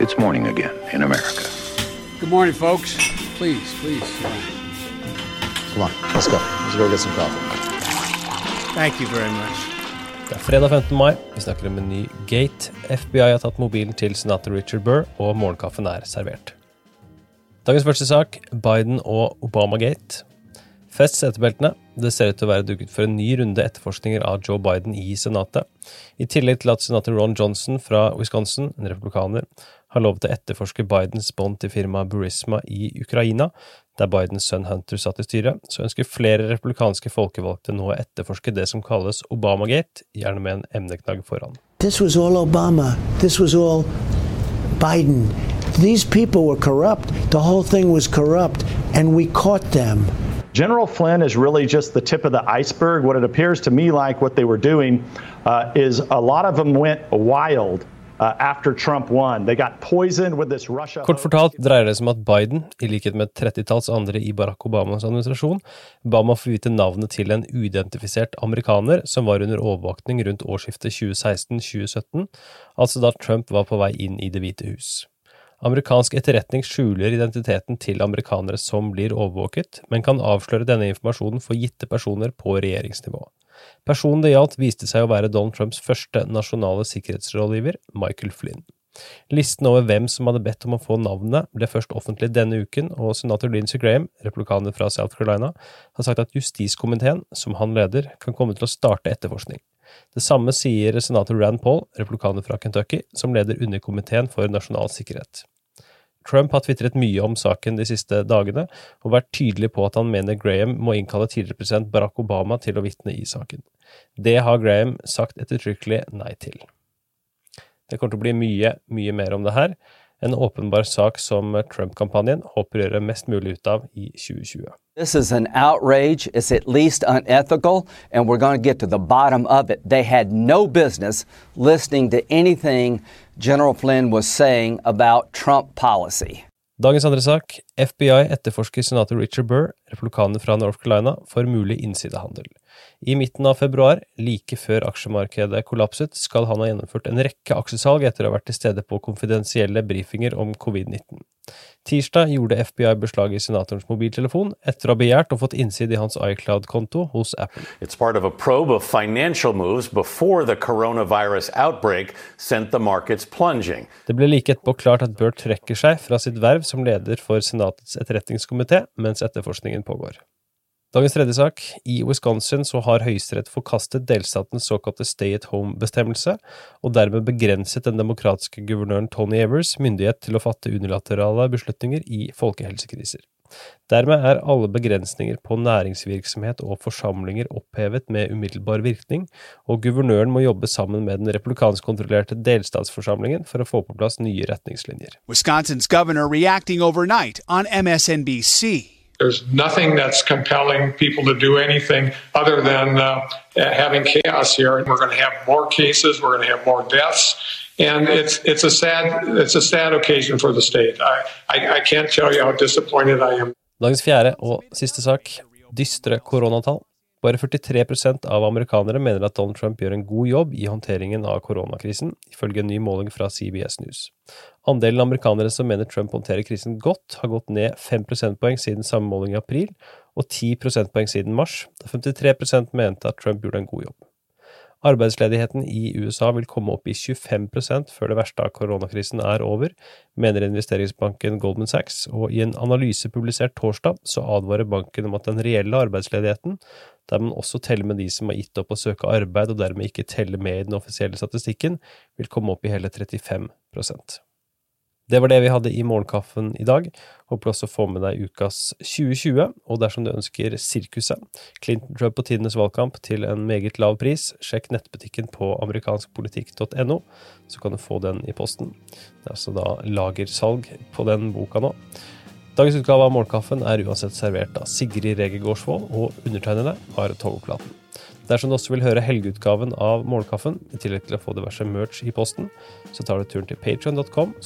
It's morning again in America. Good morning, folks. Please, please. Come on, let's go. Let's go get some coffee. Thank you very much. Det er fredag 15. mai. Vi snakker om en ny gate. FBI har tatt mobilen til senator Richard Burr, og morgenkaffen er servert. Dagens første sak Biden og Obama-gate. Fest setebeltene. Det ser ut til å være dukket for en ny runde etterforskninger av Joe Biden i Senatet. I tillegg til at senator Ron Johnson fra Wisconsin, en republikaner, har lovet å etterforske Bidens bånd til firmaet Burisma i Ukraina, der Bidens sønn Hunter satt i styret, så ønsker flere republikanske folkevalgte nå å etterforske det som kalles Obamagate, gjerne med en emneknagg foran. This was all Obama. This was all Biden. These people were corrupt. The whole thing was corrupt, and we caught them. General Flynn is really just the tip of the iceberg. What it appears to me like what they were doing uh, is a lot of them went wild. Uh, after Trump won. They got poisoned with this Russia Kort fortalt dreier det seg om at Biden, i likhet med et trettitalls andre i Barack Obamas administrasjon, ba om å få vite navnet til en uidentifisert amerikaner som var under overvåkning rundt årsskiftet 2016-2017, altså da Trump var på vei inn i Det hvite hus. Amerikansk etterretning skjuler identiteten til amerikanere som blir overvåket, men kan avsløre denne informasjonen for gitte personer på regjeringsnivå. Personen det gjaldt, viste seg å være Donald Trumps første nasjonale sikkerhetsrådgiver, Michael Flynn. Listen over hvem som hadde bedt om å få navnet, ble først offentlig denne uken, og senator Lindsey Graham, republikaner fra South Carolina, har sagt at justiskomiteen, som han leder, kan komme til å starte etterforskning. Det samme sier senator Rand Paul, republikaner fra Kentucky, som leder underkomiteen for nasjonal sikkerhet. Trump har tvitret mye om saken de siste dagene, og vært tydelig på at han mener Graham må innkalle tidligere president Barack Obama til å vitne i saken. Det har Graham sagt ettertrykkelig nei til. Det kommer til å bli mye, mye mer om det her. En åpenbar sak som Trump-kampanjen håper å gjøre mest mulig ut av i 2020. This is an outrage. It's at least unethical, and we're going to get to the bottom of it. They had no business listening to anything General Flynn was saying about Trump policy. Dagens andre sak. FBI etterforsker senator Richard Burr, republikaner fra North Carolina, for mulig innsidehandel. I midten av februar, like før aksjemarkedet kollapset, skal han ha gjennomført en rekke aksjesalg etter å ha vært til stede på konfidensielle brifinger om covid-19. Tirsdag gjorde FBI beslag i senatorens mobiltelefon etter å ha begjært og fått innside i hans iCloud-konto hos Apple. It's part of a probe of financial moves before the coronavirus outbreak sent the markets plunging. Det ble like etterpå klart at Burt trekker seg fra sitt verv som leder for Senatets etterretningskomité mens etterforskningen pågår. Dagens tredje sak. I Wisconsin så har Høyesterett forkastet delstatens såkalte stay at home-bestemmelse, og dermed begrenset den demokratiske guvernøren Tony Evers myndighet til å fatte unilaterale beslutninger i folkehelsekriser. Dermed er alle begrensninger på næringsvirksomhet og forsamlinger opphevet med umiddelbar virkning, og guvernøren må jobbe sammen med den republikanskkontrollerte delstatsforsamlingen for å få på plass nye retningslinjer. Wisconsin's governor reacting overnight on MSNBC. There's nothing that's compelling people to do anything other than uh, having chaos here. And we're going to have more cases. We're going to have more deaths, and it's it's a sad it's a sad occasion for the state. I, I, I can't tell you how disappointed I am. Dagens fjerde og siste sak. Dystre koronatall. Bare 43% av amerikanere mener at Donald Trump gjør en god jobb i håndteringen av koronakrisen, ifølge en ny måling fra CBS News. Andelen amerikanere som mener Trump håndterer krisen godt, har gått ned 5 prosentpoeng siden samme måling i april, og 10 prosentpoeng siden mars, da 53% mente at Trump gjorde en god jobb. Arbeidsledigheten i USA vil komme opp i 25 før det verste av koronakrisen er over, mener investeringsbanken Goldman Sachs, og i en analyse publisert torsdag så advarer banken om at den reelle arbeidsledigheten, der man også teller med de som har gitt opp å søke arbeid og dermed ikke teller med i den offisielle statistikken, vil komme opp i hele 35 det var det vi hadde i Morgenkaffen i dag. Håper også å få med deg ukas 2020, og dersom du ønsker Sirkuset, Clinton Trump på tidenes valgkamp til en meget lav pris, sjekk nettbutikken på amerikanskpolitikk.no, så kan du få den i posten. Det er altså da lagersalg på den boka nå. Dagens utgave av Morgenkaffen er uansett servert av Sigrid Rege Gårdsvold, og undertegnede Are togplaten. Dersom du også vil høre helgeutgaven av Morgenkaffen, i tillegg til å få diverse merch i posten, så tar du turen til patrion.com.